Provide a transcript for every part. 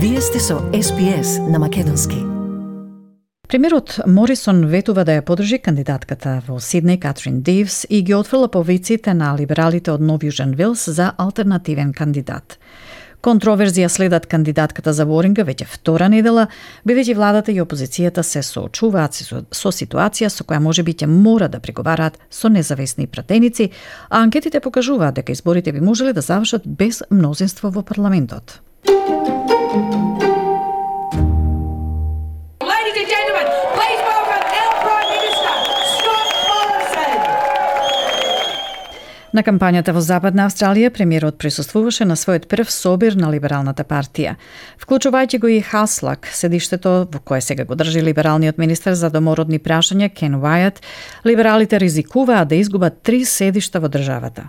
Вие сте со СПС на Македонски. Премиерот Морисон ветува да ја подржи кандидатката во Сиднеј Катрин Дивс и ги отфрла повиците на либералите од Нов Јужен Вилс за алтернативен кандидат. Контроверзија следат кандидатката за Воринга веќе втора недела, бидејќи владата и опозицијата се соочуваат со, со ситуација со која може би ќе мора да преговараат со независни пратеници, а анкетите покажуваат дека изборите би можеле да завршат без мнозинство во парламентот. На кампањата во Западна Австралија, премиерот присуствуваше на својот прв собир на Либералната партија, вклучувајќи го и Хаслак, седиштето во кое сега го држи либералниот министер за домородни прашања Кен Уајат, либералите ризикуваат да изгубат три седишта во државата.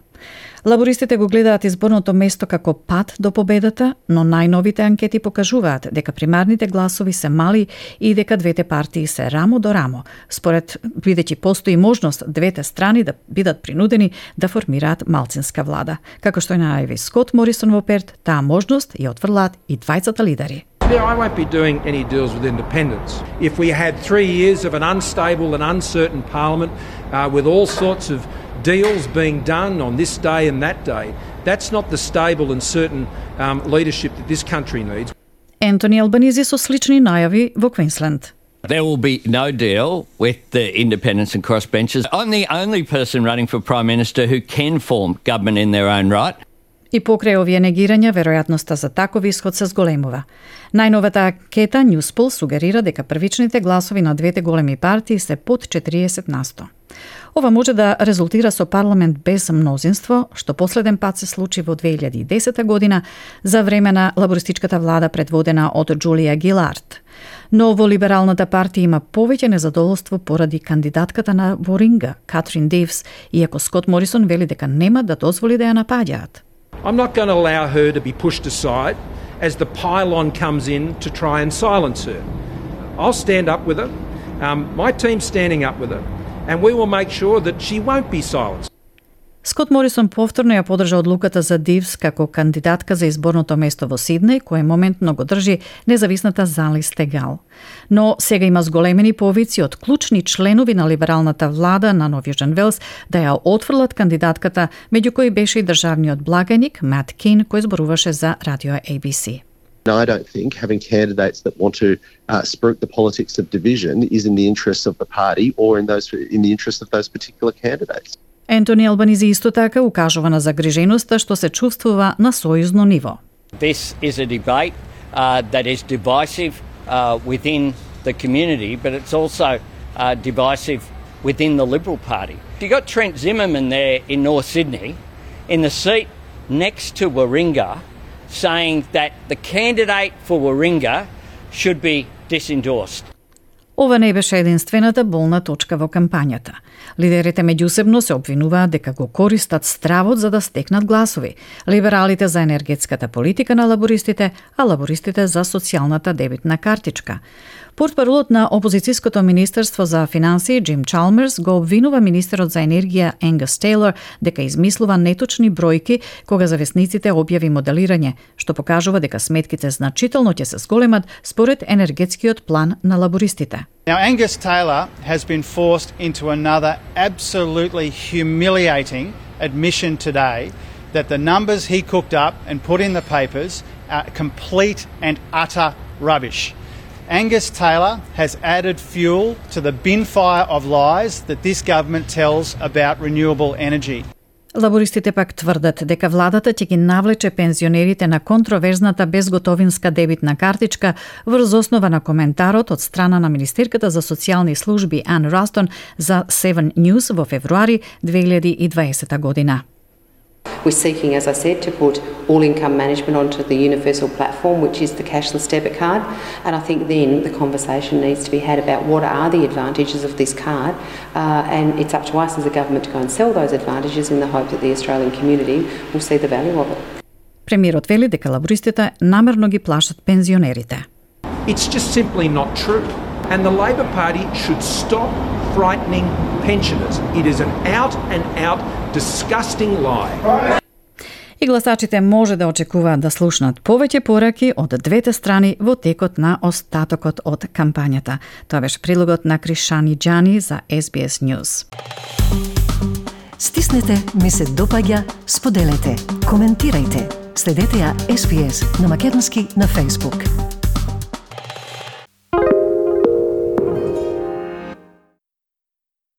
Лабористите го гледаат изборното место како пат до победата, но најновите анкети покажуваат дека примарните гласови се мали и дека двете партии се рамо до рамо, според бидејќи постои можност двете страни да бидат принудени да формираат малцинска влада. Како што најави Скот Морисон во Перт, таа можност ја отврлаат и двајцата лидери. Now, I won't be doing any deals with independents. If we had three years of an unstable and uncertain parliament uh, with all sorts of deals being done on this day and that day. That's not the stable and certain um, leadership that this country needs. Ентони Албанизи со слични најави во Квинсленд. There will be no deal with the independents and crossbenchers. I'm the only person running for Prime Minister who can form government in their own right. И покрај овие негирања, веројатноста за таков исход се зголемува. Најновата анкета Newspol сугерира дека првичните гласови на двете големи партии се под 40 на 100. Ова може да резултира со парламент без мнозинство, што последен пат се случи во 2010 година за време на лабористичката влада предводена од Джулија Гилард. Но во Либералната партија има повеќе незадоволство поради кандидатката на Воринга, Катрин Дейвс, иако Скот Морисон вели дека нема да дозволи да ја напаѓаат. I'm not going to allow her to be pushed aside as the pylon comes in to try and silence her. I'll stand up with her. Um, my team's standing up with her and we will make sure that she won't be silenced. Скот Морисон повторно ја подржа одлуката за Дивс како кандидатка за изборното место во Сиднеј, кое моментно го држи независната Зали Стегал. Но сега има зголемени повици од клучни членови на либералната влада на Нов Јужен Велс да ја отфрлат кандидатката, меѓу кои беше и државниот благаник Мат Кин, кој зборуваше за радио ABC. I don't think having candidates that want to uh, spruik the politics of division is in the interests of the party or in those in the interest of those particular candidates. Ентони Албанизи исто така укажува на загриженоста што се чувствува на сојузно ниво. This is a debate uh, that is divisive uh, within the community, but it's also uh, divisive within the Liberal Party. You got Trent Zimmerman there in North Sydney, in the seat next to Warringah, saying that the candidate for Warringah should be disendorsed. Ова не беше единствената болна точка во кампањата. Лидерите меѓусебно се обвинуваат дека го користат стравот за да стекнат гласови. Либералите за енергетската политика на лабористите, а лабористите за социјалната дебитна картичка. Портпаролот на опозицијското министерство за финансии Джим Чалмерс го обвинува министерот за енергија Енгас Тейлор дека измислува неточни бројки кога завесниците објави моделирање, што покажува дека сметките значително ќе се зголемат според енергетскиот план на лабористите. Now, Angus Taylor has been forced into another absolutely humiliating admission today that the numbers he cooked up and put in the papers are complete and utter rubbish. Angus Taylor has added fuel to the bin fire of lies that this government tells about renewable energy. Лабористите пак тврдат дека владата ќе ги навлече пензионерите на контроверзната безготовинска дебитна картичка врз основа на коментарот од страна на Министерката за социјални служби Ан Растон за Seven News во февруари 2020 година. We're seeking, as I said, to put all income management onto the universal platform, which is the cashless debit card. And I think then the conversation needs to be had about what are the advantages of this card. Uh, and it's up to us as a government to go and sell those advantages in the hope that the Australian community will see the value of it. Премиерот вели дека лабористите намерно ги плашат пензионерите. It's just simply not true. And the Labor Party should stop frightening pensioners. It is an out and out disgusting lie. И гласачите може да очекуваат да слушнат повеќе пораки од двете страни во текот на остатокот од кампањата. Тоа беше прилогот на Кришани Джани за SBS News. Стиснете, ми се допаѓа, споделете, коментирајте. Следете ја SPS на Македонски на Facebook.